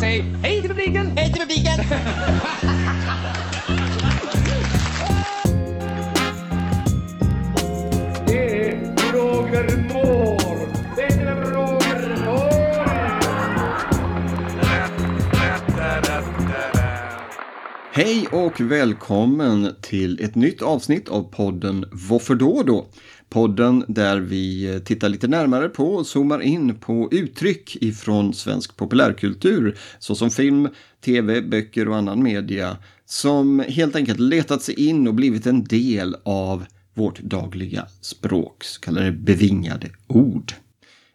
Säg hej till publiken! Hej till publiken! Det är Roger Moore! Det är Roger Moore! Hej och välkommen till ett nytt avsnitt av podden Varför då då? Podden där vi eh, tittar lite närmare på och zoomar in på uttryck ifrån svensk populärkultur såsom film, tv, böcker och annan media som helt enkelt letat sig in och blivit en del av vårt dagliga språk, så kallade bevingade ord.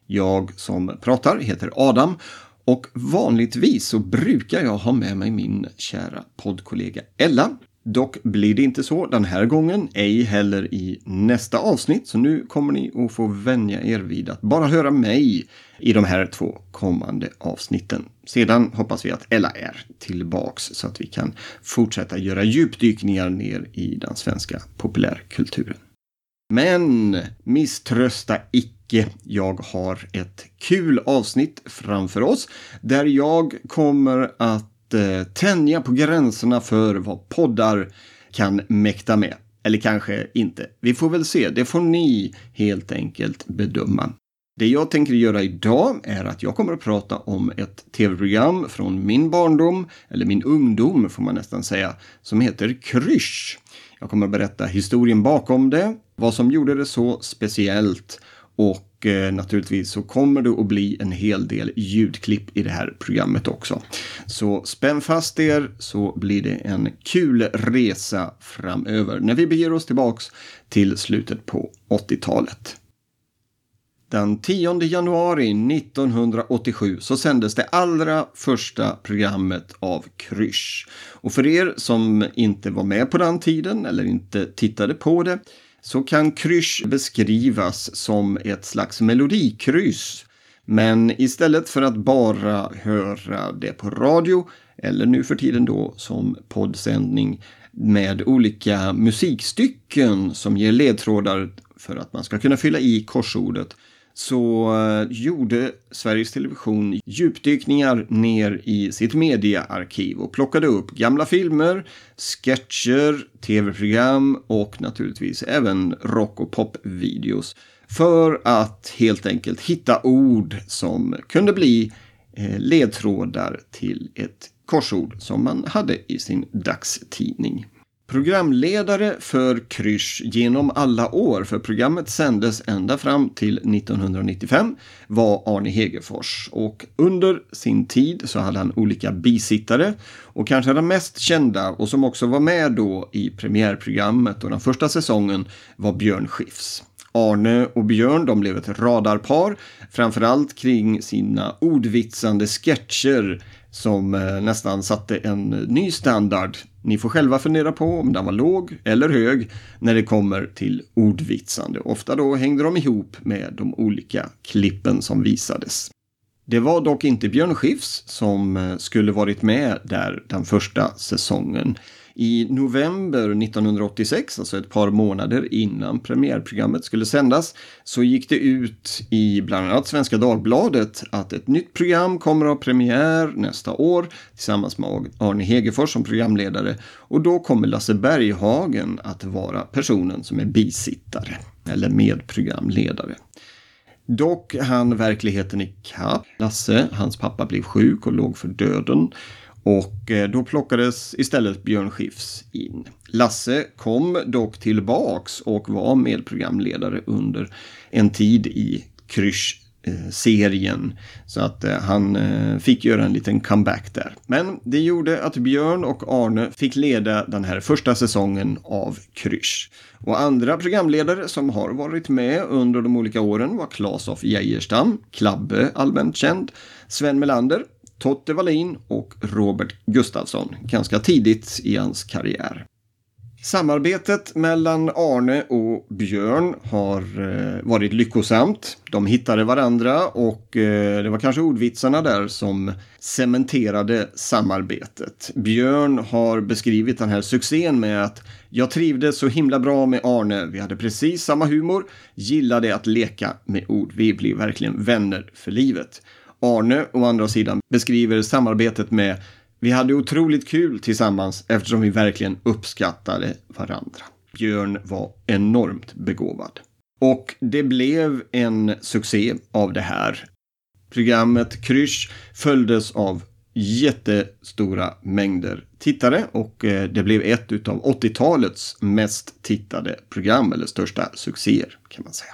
Jag som pratar heter Adam och vanligtvis så brukar jag ha med mig min kära poddkollega Ella. Dock blir det inte så den här gången, ej heller i nästa avsnitt, så nu kommer ni att få vänja er vid att bara höra mig i de här två kommande avsnitten. Sedan hoppas vi att Ella är tillbaks så att vi kan fortsätta göra djupdykningar ner i den svenska populärkulturen. Men misströsta icke. Jag har ett kul avsnitt framför oss där jag kommer att eh, tänja på gränserna för vad poddar kan mäkta med. Eller kanske inte. Vi får väl se. Det får ni helt enkelt bedöma. Det jag tänker göra idag är att jag kommer att prata om ett tv-program från min barndom, eller min ungdom får man nästan säga, som heter Krysch. Jag kommer att berätta historien bakom det, vad som gjorde det så speciellt och eh, naturligtvis så kommer det att bli en hel del ljudklipp i det här programmet också. Så spänn fast er så blir det en kul resa framöver när vi beger oss tillbaks till slutet på 80-talet. Den 10 januari 1987 så sändes det allra första programmet av Krysch. Och för er som inte var med på den tiden eller inte tittade på det så kan Krysch beskrivas som ett slags melodikryss. Men istället för att bara höra det på radio eller nu för tiden då som poddsändning med olika musikstycken som ger ledtrådar för att man ska kunna fylla i korsordet så eh, gjorde Sveriges Television djupdykningar ner i sitt mediaarkiv och plockade upp gamla filmer, sketcher, tv-program och naturligtvis även rock och popvideos för att helt enkelt hitta ord som kunde bli eh, ledtrådar till ett korsord som man hade i sin dagstidning. Programledare för Krysch genom alla år, för programmet sändes ända fram till 1995, var Arne Hegerfors. Och under sin tid så hade han olika bisittare och kanske den mest kända och som också var med då i premiärprogrammet och den första säsongen var Björn Skifs. Arne och Björn de blev ett radarpar, framförallt kring sina ordvitsande sketcher som eh, nästan satte en ny standard. Ni får själva fundera på om den var låg eller hög när det kommer till ordvitsande. Ofta då hängde de ihop med de olika klippen som visades. Det var dock inte Björn Skifs som eh, skulle varit med där den första säsongen. I november 1986, alltså ett par månader innan premiärprogrammet skulle sändas, så gick det ut i bland annat Svenska Dagbladet att ett nytt program kommer att ha premiär nästa år tillsammans med Arne Hegerfors som programledare och då kommer Lasse Berghagen att vara personen som är bisittare eller medprogramledare. Dock hann verkligheten ikapp Lasse. Hans pappa blev sjuk och låg för döden. Och eh, då plockades istället Björn Skifs in. Lasse kom dock tillbaks och var medprogramledare under en tid i Krysch-serien. Så att eh, han eh, fick göra en liten comeback där. Men det gjorde att Björn och Arne fick leda den här första säsongen av Krysch. Och andra programledare som har varit med under de olika åren var Claes af Geijerstam, Klabbe allmänt känd, Sven Melander, Totte Wallin och Robert Gustafsson ganska tidigt i hans karriär. Samarbetet mellan Arne och Björn har eh, varit lyckosamt. De hittade varandra och eh, det var kanske ordvitsarna där som cementerade samarbetet. Björn har beskrivit den här succén med att jag trivdes så himla bra med Arne. Vi hade precis samma humor, gillade att leka med ord. Vi blev verkligen vänner för livet. Arne å andra sidan beskriver samarbetet med vi hade otroligt kul tillsammans eftersom vi verkligen uppskattade varandra. Björn var enormt begåvad. Och det blev en succé av det här. Programmet Krysch följdes av jättestora mängder tittare och eh, det blev ett utav 80-talets mest tittade program, eller största succéer kan man säga.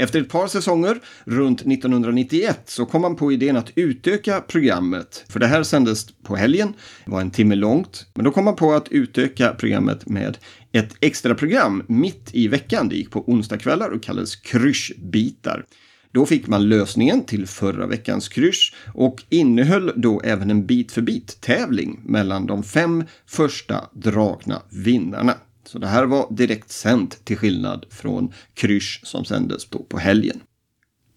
Efter ett par säsonger, runt 1991, så kom man på idén att utöka programmet. För det här sändes på helgen, det var en timme långt. Men då kom man på att utöka programmet med ett extra program mitt i veckan. Det gick på onsdagskvällar och kallades Kryschbitar. Då fick man lösningen till förra veckans krysch och innehöll då även en bit för bit-tävling mellan de fem första dragna vinnarna. Så det här var direkt sänt till skillnad från krysch som sändes då på helgen.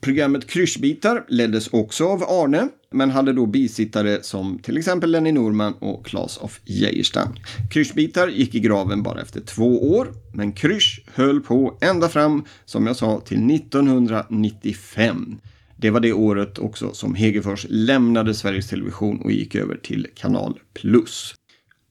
Programmet Kryschbitar leddes också av Arne, men hade då bisittare som till exempel Lenny Norman och Claes of Geijerstam. Kryschbitar gick i graven bara efter två år, men Krysch höll på ända fram, som jag sa, till 1995. Det var det året också som Hegerfors lämnade Sveriges Television och gick över till Kanal Plus.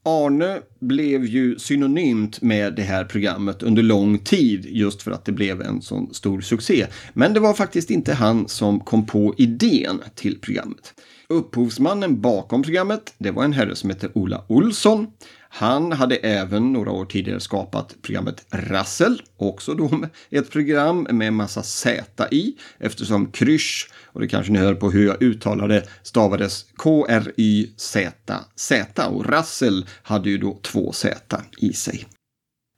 Arne blev ju synonymt med det här programmet under lång tid just för att det blev en sån stor succé. Men det var faktiskt inte han som kom på idén till programmet. Upphovsmannen bakom programmet, det var en herre som hette Ola Olsson. Han hade även några år tidigare skapat programmet Rassel, också då ett program med massa Z i, eftersom krysch, och det kanske ni hör på hur jag uttalade, stavades K-R-Y-Z-Z och Rassel hade ju då två Z i sig.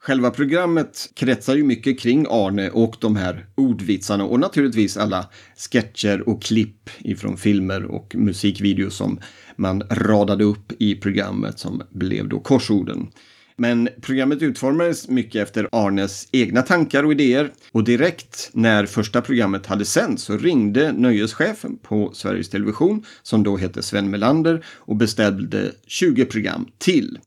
Själva programmet kretsar ju mycket kring Arne och de här ordvitsarna och naturligtvis alla sketcher och klipp ifrån filmer och musikvideos som man radade upp i programmet som blev då korsorden. Men programmet utformades mycket efter Arnes egna tankar och idéer och direkt när första programmet hade sänts så ringde nöjeschefen på Sveriges Television, som då hette Sven Melander, och beställde 20 program till.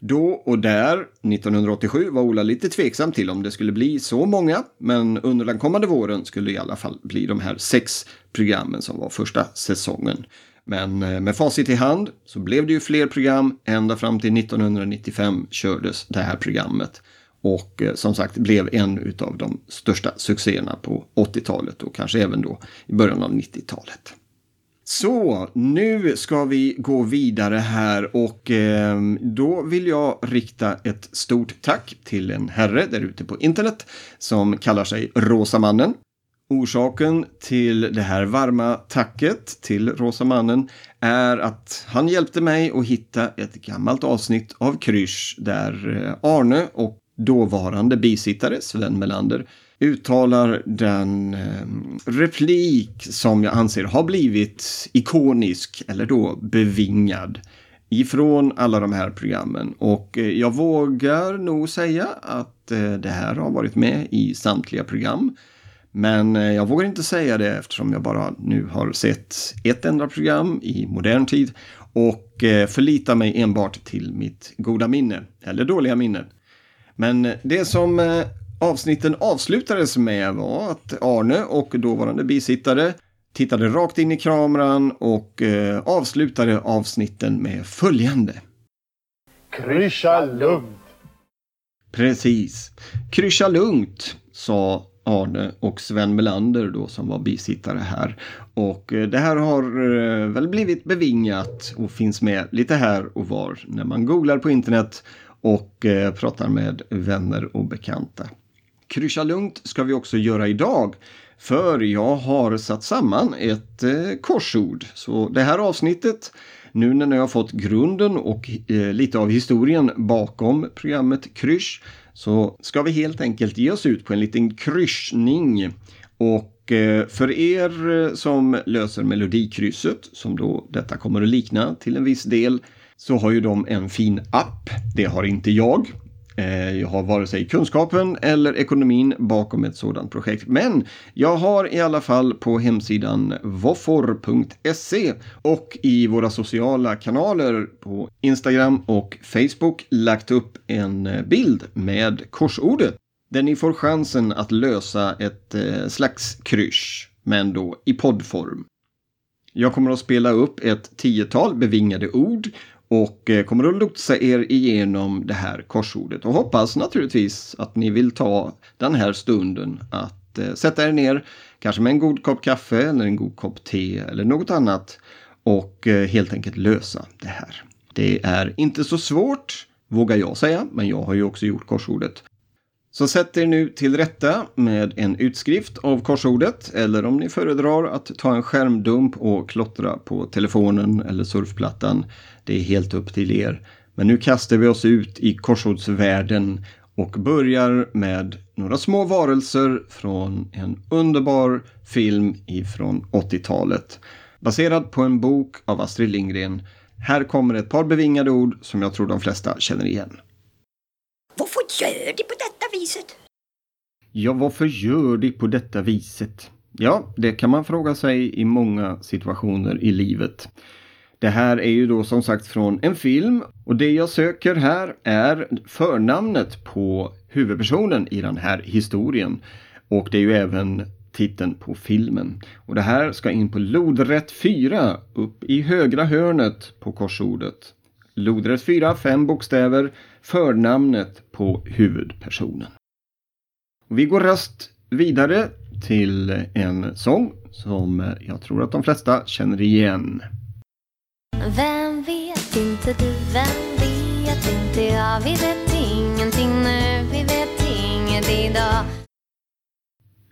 Då och där, 1987, var Ola lite tveksam till om det skulle bli så många, men under den kommande våren skulle det i alla fall bli de här sex programmen som var första säsongen. Men eh, med facit i hand så blev det ju fler program. Ända fram till 1995 kördes det här programmet. Och eh, som sagt blev en av de största succéerna på 80-talet och kanske även då i början av 90-talet. Så, nu ska vi gå vidare här och eh, då vill jag rikta ett stort tack till en herre där ute på internet som kallar sig Rosamannen. Orsaken till det här varma tacket till Rosa mannen är att han hjälpte mig att hitta ett gammalt avsnitt av Krysch där eh, Arne och dåvarande bisittare Sven Melander uttalar den eh, replik som jag anser har blivit ikonisk eller då bevingad ifrån alla de här programmen. Och eh, jag vågar nog säga att eh, det här har varit med i samtliga program. Men jag vågar inte säga det eftersom jag bara nu har sett ett enda program i modern tid och förlitar mig enbart till mitt goda minne, eller dåliga minne. Men det som avsnitten avslutades med var att Arne och dåvarande bisittare tittade rakt in i kameran och avslutade avsnitten med följande. Kryscha lugnt! Precis. Kryscha lugnt, sa Arne och Sven Melander då som var bisittare här. Och eh, det här har eh, väl blivit bevingat och finns med lite här och var när man googlar på internet och eh, pratar med vänner och bekanta. Kryscha lugnt ska vi också göra idag. För jag har satt samman ett eh, korsord. Så det här avsnittet, nu när jag har fått grunden och eh, lite av historien bakom programmet Krysch, så ska vi helt enkelt ge oss ut på en liten kryssning. Och eh, för er eh, som löser melodikrysset, som då detta kommer att likna till en viss del, så har ju de en fin app. Det har inte jag. Eh, jag har vare sig kunskapen eller ekonomin bakom ett sådant projekt. Men jag har i alla fall på hemsidan voffor.se och i våra sociala kanaler på Instagram och Facebook lagt upp en eh, bild med korsordet. Där ni får chansen att lösa ett eh, slags krysch, men då i poddform. Jag kommer att spela upp ett tiotal bevingade ord och eh, kommer att lotsa er igenom det här korsordet och hoppas naturligtvis att ni vill ta den här stunden att eh, sätta er ner, kanske med en god kopp kaffe eller en god kopp te eller något annat och eh, helt enkelt lösa det här. Det är inte så svårt, vågar jag säga, men jag har ju också gjort korsordet. Så sätt er nu till rätta med en utskrift av korsordet eller om ni föredrar att ta en skärmdump och klottra på telefonen eller surfplattan. Det är helt upp till er. Men nu kastar vi oss ut i korsordsvärlden och börjar med några små varelser från en underbar film ifrån 80-talet. Baserad på en bok av Astrid Lindgren. Här kommer ett par bevingade ord som jag tror de flesta känner igen. Varför gör de på detta viset? Ja, varför gör de på detta viset? Ja, det kan man fråga sig i många situationer i livet. Det här är ju då som sagt från en film och det jag söker här är förnamnet på huvudpersonen i den här historien. Och det är ju även titeln på filmen. Och det här ska in på lodrätt 4 upp i högra hörnet på korsordet. Lodrätt 4, fem bokstäver, förnamnet på huvudpersonen. Vi går rast vidare till en sång som jag tror att de flesta känner igen. Vem vet inte du, vem vet inte jag Vi vet ingenting nu, vi vet inget idag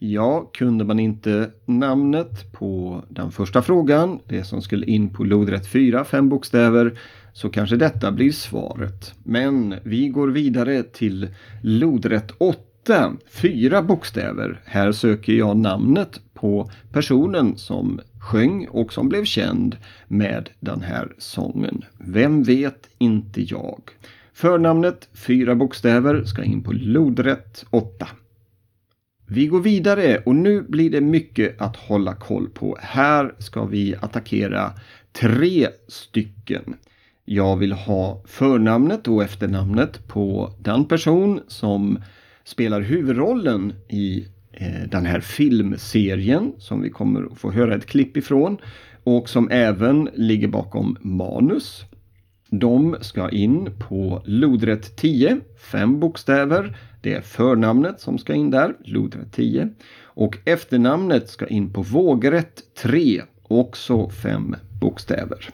Ja, kunde man inte namnet på den första frågan, det som skulle in på lodrätt 4, fem bokstäver, så kanske detta blir svaret. Men vi går vidare till lodrätt 8, fyra bokstäver. Här söker jag namnet på personen som sjöng och som blev känd med den här sången. Vem vet inte jag? Förnamnet, fyra bokstäver, ska in på lodrätt 8. Vi går vidare och nu blir det mycket att hålla koll på. Här ska vi attackera tre stycken. Jag vill ha förnamnet och efternamnet på den person som spelar huvudrollen i eh, den här filmserien som vi kommer att få höra ett klipp ifrån och som även ligger bakom manus. De ska in på lodrätt 10, fem bokstäver. Det är förnamnet som ska in där, lodrätt 10. Och efternamnet ska in på vågrätt 3, också fem bokstäver.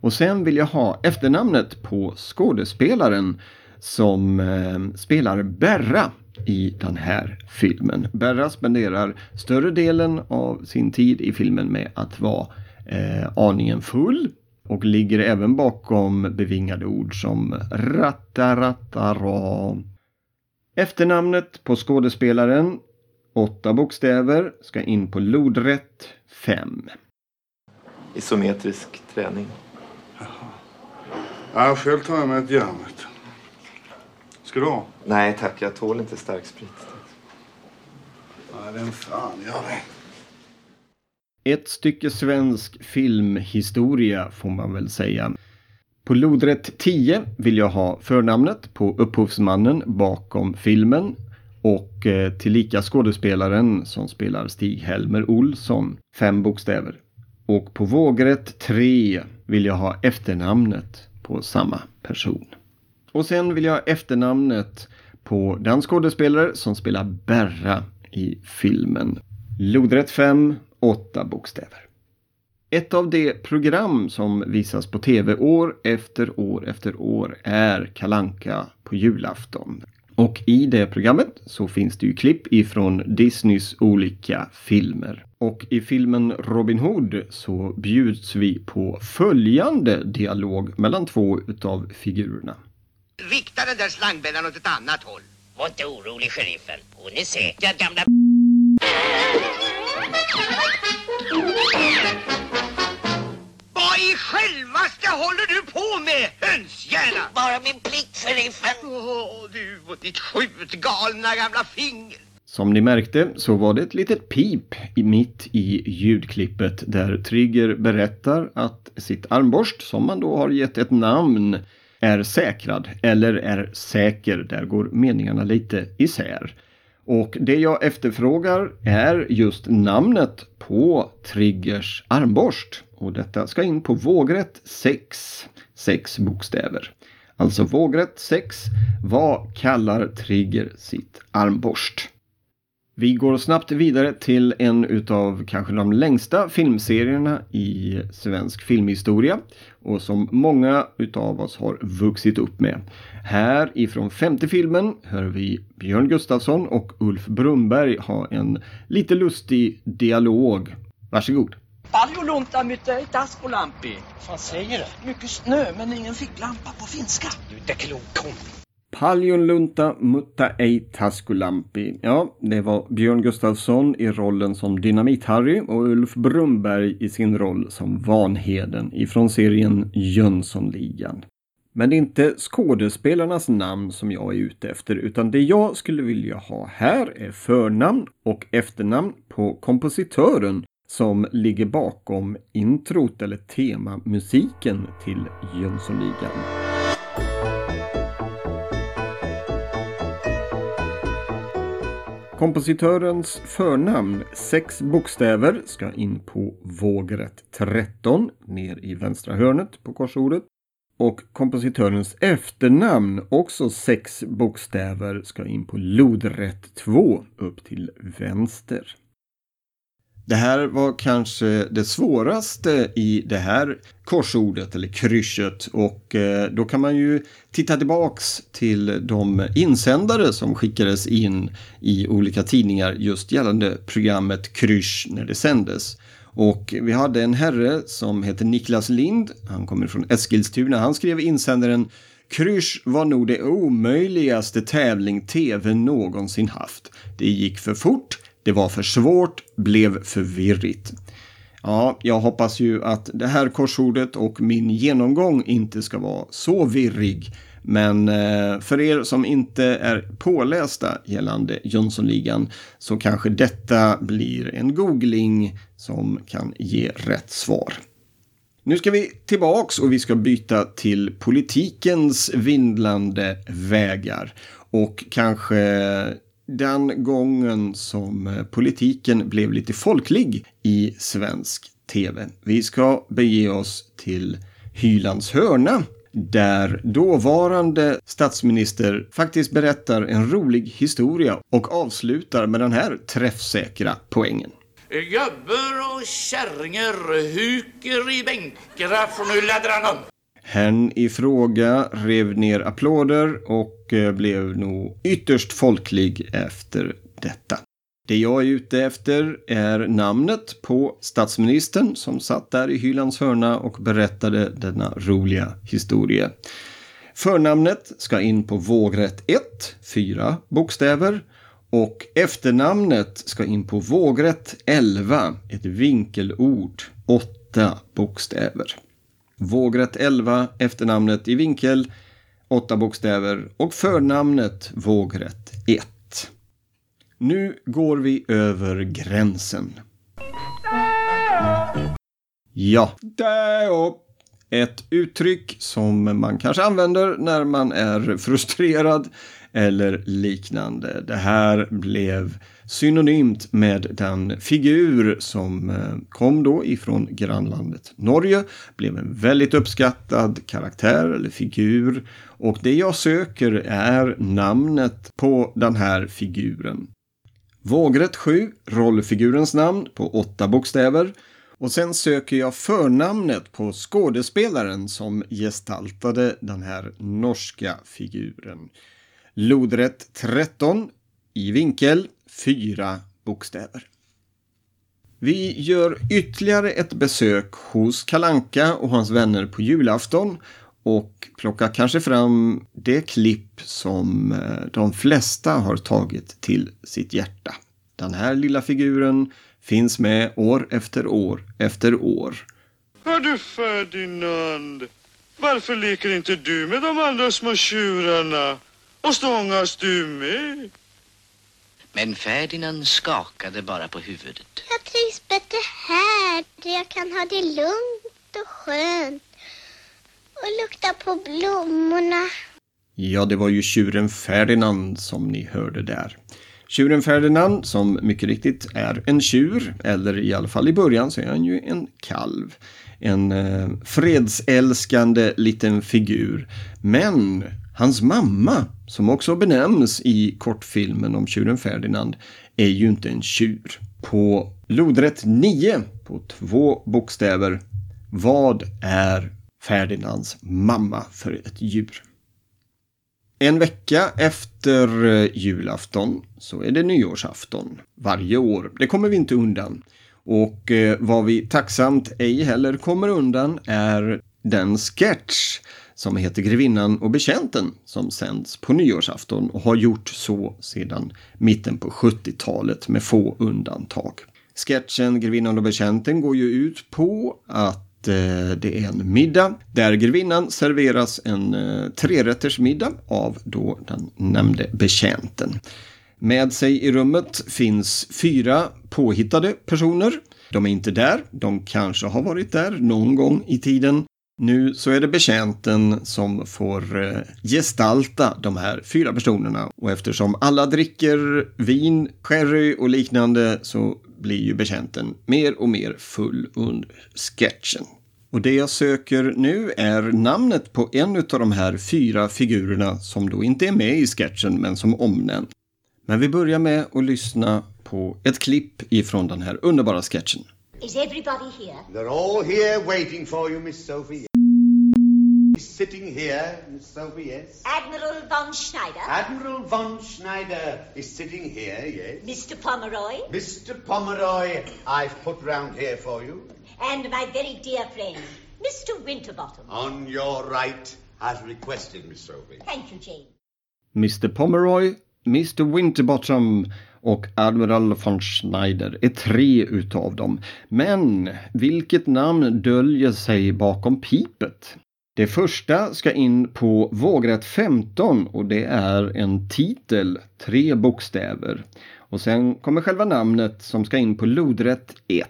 Och sen vill jag ha efternamnet på skådespelaren som eh, spelar Berra i den här filmen. Berra spenderar större delen av sin tid i filmen med att vara eh, aningen full och ligger även bakom bevingade ord som rattarattara. Efternamnet på skådespelaren, åtta bokstäver, ska in på lodrätt 5. Isometrisk träning. Ja, själv tar jag mig ett järn. vet du. Ska du ha? Nej tack, jag tål inte stark sprit. Nej, den fan gör det. Ett stycke svensk filmhistoria får man väl säga. På lodrätt 10 vill jag ha förnamnet på upphovsmannen bakom filmen och eh, tillika skådespelaren som spelar Stig-Helmer Olsson, fem bokstäver. Och på vågrätt 3 vill jag ha efternamnet på samma person. Och sen vill jag ha efternamnet på den skådespelare som spelar Berra i filmen. Lodrätt 5, åtta bokstäver. Ett av de program som visas på tv år efter år efter år är Kalanka på julafton. Och i det programmet så finns det ju klipp ifrån Disneys olika filmer. Och i filmen Robin Hood så bjuds vi på följande dialog mellan två utav figurerna. Rikta den där slangbällan åt ett annat håll. Var inte orolig, sheriffen. Hon är säker, gamla självaste håller du på med, hönshjärna? Bara min plikt, sheriffen. Åh, du och ditt skjutgalna gamla finger. Som ni märkte så var det ett litet pip i mitt i ljudklippet där Trigger berättar att sitt armborst, som man då har gett ett namn, är säkrad eller är säker. Där går meningarna lite isär. Och det jag efterfrågar är just namnet på Triggers armborst. Och detta ska in på vågrätt 6. Sex bokstäver. Alltså vågrätt 6. Vad kallar Trigger sitt armborst? Vi går snabbt vidare till en utav kanske de längsta filmserierna i svensk filmhistoria och som många utav oss har vuxit upp med. Här ifrån femte filmen hör vi Björn Gustafsson och Ulf Brunberg ha en lite lustig dialog. Varsågod! Paljon lunta mytte taskulampi. Vad säger du? Mycket snö men ingen ficklampa på finska. Du är inte klok kom. Paljonlunta mutta ei taskulampi. Ja, det var Björn Gustafsson i rollen som Dynamit-Harry och Ulf Brumberg i sin roll som Vanheden ifrån serien Jönssonligan. Men det är inte skådespelarnas namn som jag är ute efter utan det jag skulle vilja ha här är förnamn och efternamn på kompositören som ligger bakom introt eller temamusiken till Jönssonligan. Kompositörens förnamn, sex bokstäver, ska in på vågrätt 13 ner i vänstra hörnet på korsordet. Och kompositörens efternamn, också sex bokstäver, ska in på lodrätt 2 upp till vänster. Det här var kanske det svåraste i det här korsordet eller krysset och eh, då kan man ju titta tillbaks till de insändare som skickades in i olika tidningar just gällande programmet Krysch när det sändes. Och vi hade en herre som heter Niklas Lind, han kommer från Eskilstuna, han skrev insändaren Krysch var nog det omöjligaste tävling TV någonsin haft. Det gick för fort, det var för svårt, blev för virrigt. Ja, jag hoppas ju att det här korsordet och min genomgång inte ska vara så virrig. Men eh, för er som inte är pålästa gällande Jönssonligan så kanske detta blir en googling som kan ge rätt svar. Nu ska vi tillbaks och vi ska byta till politikens vindlande vägar. Och kanske den gången som eh, politiken blev lite folklig i svensk tv. Vi ska bege oss till Hylands hörna där dåvarande statsminister faktiskt berättar en rolig historia och avslutar med den här träffsäkra poängen. Gubbar och kärringar huker i bänkarna för nu laddar han upp. Herrn i fråga rev ner applåder och och eh, blev nog ytterst folklig efter detta. Det jag är ute efter är namnet på statsministern som satt där i hyllans hörna och berättade denna roliga historia. Förnamnet ska in på vågrätt 1, fyra bokstäver. Och efternamnet ska in på vågrätt 11, ett vinkelord, åtta bokstäver. Vågrätt 11, efternamnet i vinkel, åtta bokstäver och förnamnet vågrätt 1. Nu går vi över gränsen. Ja, Däå. Ett uttryck som man kanske använder när man är frustrerad eller liknande. Det här blev synonymt med den figur som eh, kom då ifrån grannlandet Norge. Blev en väldigt uppskattad karaktär eller figur. Och det jag söker är namnet på den här figuren. Vågrätt 7, rollfigurens namn på åtta bokstäver. Och sen söker jag förnamnet på skådespelaren som gestaltade den här norska figuren. Lodrätt 13 i vinkel, fyra bokstäver. Vi gör ytterligare ett besök hos Kalanka och hans vänner på julafton och plockar kanske fram det klipp som eh, de flesta har tagit till sitt hjärta. Den här lilla figuren finns med år efter år efter år. Hör du Ferdinand, varför leker inte du med de andra små tjurarna? Och stångas du med? Men Ferdinand skakade bara på huvudet. Jag trivs bättre här, där jag kan ha det lugnt och skönt och lukta på blommorna. Ja, det var ju tjuren Ferdinand som ni hörde där. Tjuren Ferdinand, som mycket riktigt är en tjur, eller i alla fall i början så är han ju en kalv. En eh, fredsälskande liten figur. Men hans mamma, som också benämns i kortfilmen om tjuren Ferdinand, är ju inte en tjur. På lodrätt 9, på två bokstäver, vad är Ferdinands mamma för ett djur? En vecka efter eh, julafton så är det nyårsafton varje år. Det kommer vi inte undan. Och eh, vad vi tacksamt ej heller kommer undan är den sketch som heter Grevinnan och betjänten som sänds på nyårsafton och har gjort så sedan mitten på 70-talet med få undantag. Sketchen Grevinnan och betjänten går ju ut på att eh, det är en middag där grevinnan serveras en eh, trerätters middag av då den nämnde betjänten. Med sig i rummet finns fyra påhittade personer. De är inte där, de kanske har varit där någon gång i tiden. Nu så är det betjänten som får eh, gestalta de här fyra personerna och eftersom alla dricker vin, sherry och liknande så blir ju betjänten mer och mer full under sketchen. Och det jag söker nu är namnet på en av de här fyra figurerna som då inte är med i sketchen men som omnämns. Men vi börjar med att lyssna på ett klipp ifrån den här underbara sketchen. Is everybody here? They're all here waiting for you, Miss Sophie. He's sitting here, Miss Sophie, yes. Admiral von Schneider? Admiral von Schneider is sitting here, yes. Mr. Pomeroy? Mr. Pomeroy, I've put round here for you. And my very dear friend, Mr. Winterbottom. On your right, as requested, Miss Sophie. Thank you, Jane. Mr Pomeroy, Mr Winterbottom och Admiral von Schneider är tre utav dem. Men vilket namn döljer sig bakom pipet? Det första ska in på vågrätt 15 och det är en titel, tre bokstäver. Och sen kommer själva namnet som ska in på lodrätt 1,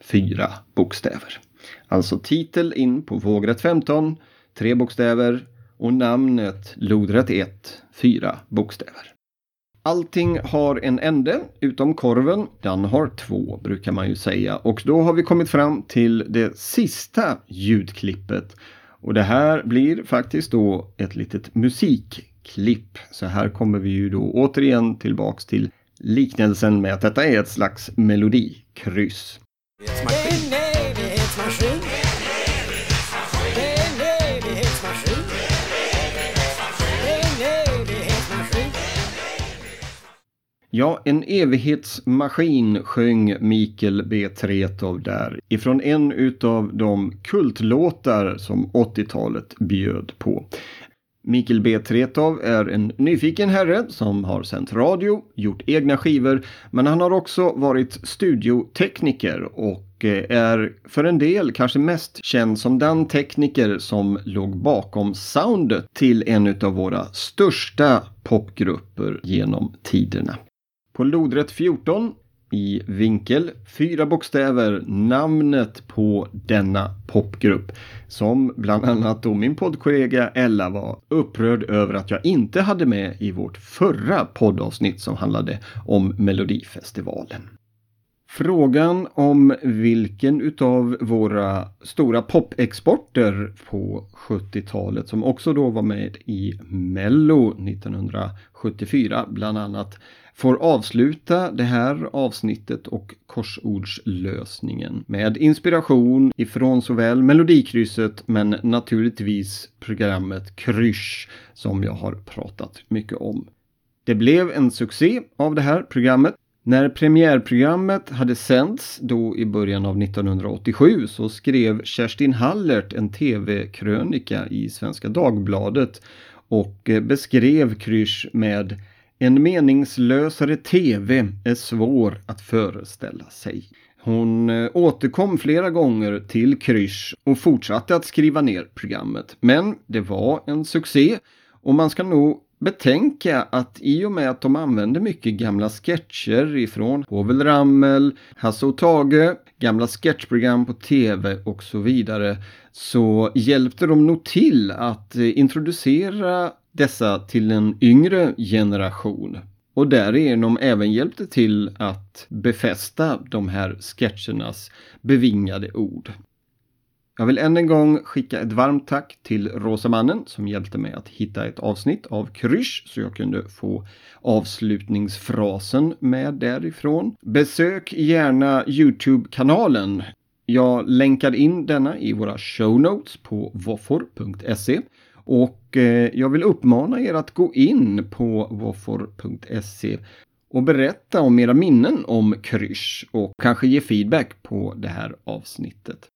fyra bokstäver. Alltså titel in på vågrätt 15, tre bokstäver och namnet lodrätt 1, fyra bokstäver. Allting har en ände utom korven. Den har två brukar man ju säga och då har vi kommit fram till det sista ljudklippet. Och det här blir faktiskt då ett litet musikklipp. Så här kommer vi ju då återigen tillbaks till liknelsen med att detta är ett slags melodikryss. Ja, en evighetsmaskin sjöng Mikael B. Tretow där ifrån en utav de kultlåtar som 80-talet bjöd på. Mikael B. Tretow är en nyfiken herre som har sänt radio, gjort egna skivor, men han har också varit studiotekniker och eh, är för en del kanske mest känd som den tekniker som låg bakom soundet till en utav våra största popgrupper genom tiderna. På lodrätt 14 i vinkel, fyra bokstäver, namnet på denna popgrupp. Som bland annat då min poddkollega Ella var upprörd över att jag inte hade med i vårt förra poddavsnitt som handlade om Melodifestivalen. Frågan om vilken utav våra stora popexporter på 70-talet som också då var med i Mello 1974 bland annat får avsluta det här avsnittet och korsordslösningen med inspiration ifrån såväl Melodikrysset men naturligtvis programmet Krysch som jag har pratat mycket om. Det blev en succé av det här programmet. När premiärprogrammet hade sänts, då i början av 1987 så skrev Kerstin Hallert en tv-krönika i Svenska Dagbladet och beskrev Krysch med en meningslösare tv är svår att föreställa sig. Hon eh, återkom flera gånger till Krysch och fortsatte att skriva ner programmet. Men det var en succé och man ska nog betänka att i och med att de använde mycket gamla sketcher ifrån Povel Ramel, Hasse och Tage, gamla sketchprogram på tv och så vidare så hjälpte de nog till att eh, introducera dessa till en yngre generation. och därigenom även hjälpte till att befästa de här sketchernas bevingade ord. Jag vill än en gång skicka ett varmt tack till Rosamannen som hjälpte mig att hitta ett avsnitt av Krysch så jag kunde få avslutningsfrasen med därifrån. Besök gärna Youtube-kanalen. Jag länkar in denna i våra show notes på våffor.se och eh, jag vill uppmana er att gå in på waffor.se och berätta om era minnen om Krysch och kanske ge feedback på det här avsnittet.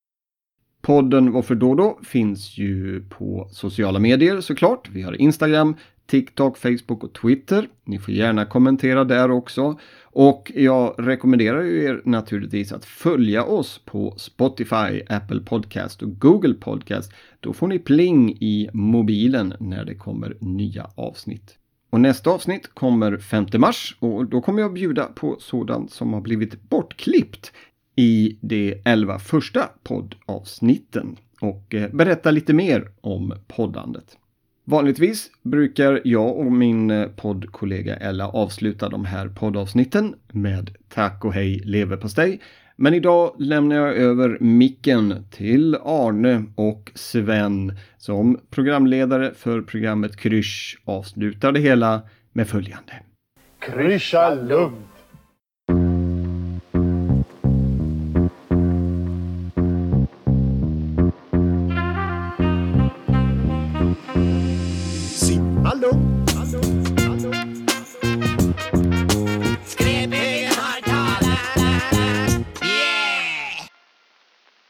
Podden Varför då då finns ju på sociala medier såklart. Vi har Instagram, TikTok, Facebook och Twitter. Ni får gärna kommentera där också. Och jag rekommenderar ju er naturligtvis att följa oss på Spotify, Apple Podcast och Google Podcast. Då får ni pling i mobilen när det kommer nya avsnitt. Och nästa avsnitt kommer 5 mars och då kommer jag bjuda på sådant som har blivit bortklippt i de 11 första poddavsnitten och eh, berätta lite mer om poddandet. Vanligtvis brukar jag och min eh, poddkollega Ella avsluta de här poddavsnitten med tack och hej leverpastej. Men idag lämnar jag över micken till Arne och Sven som programledare för programmet Krysch avslutar det hela med följande. Kryscha lugnt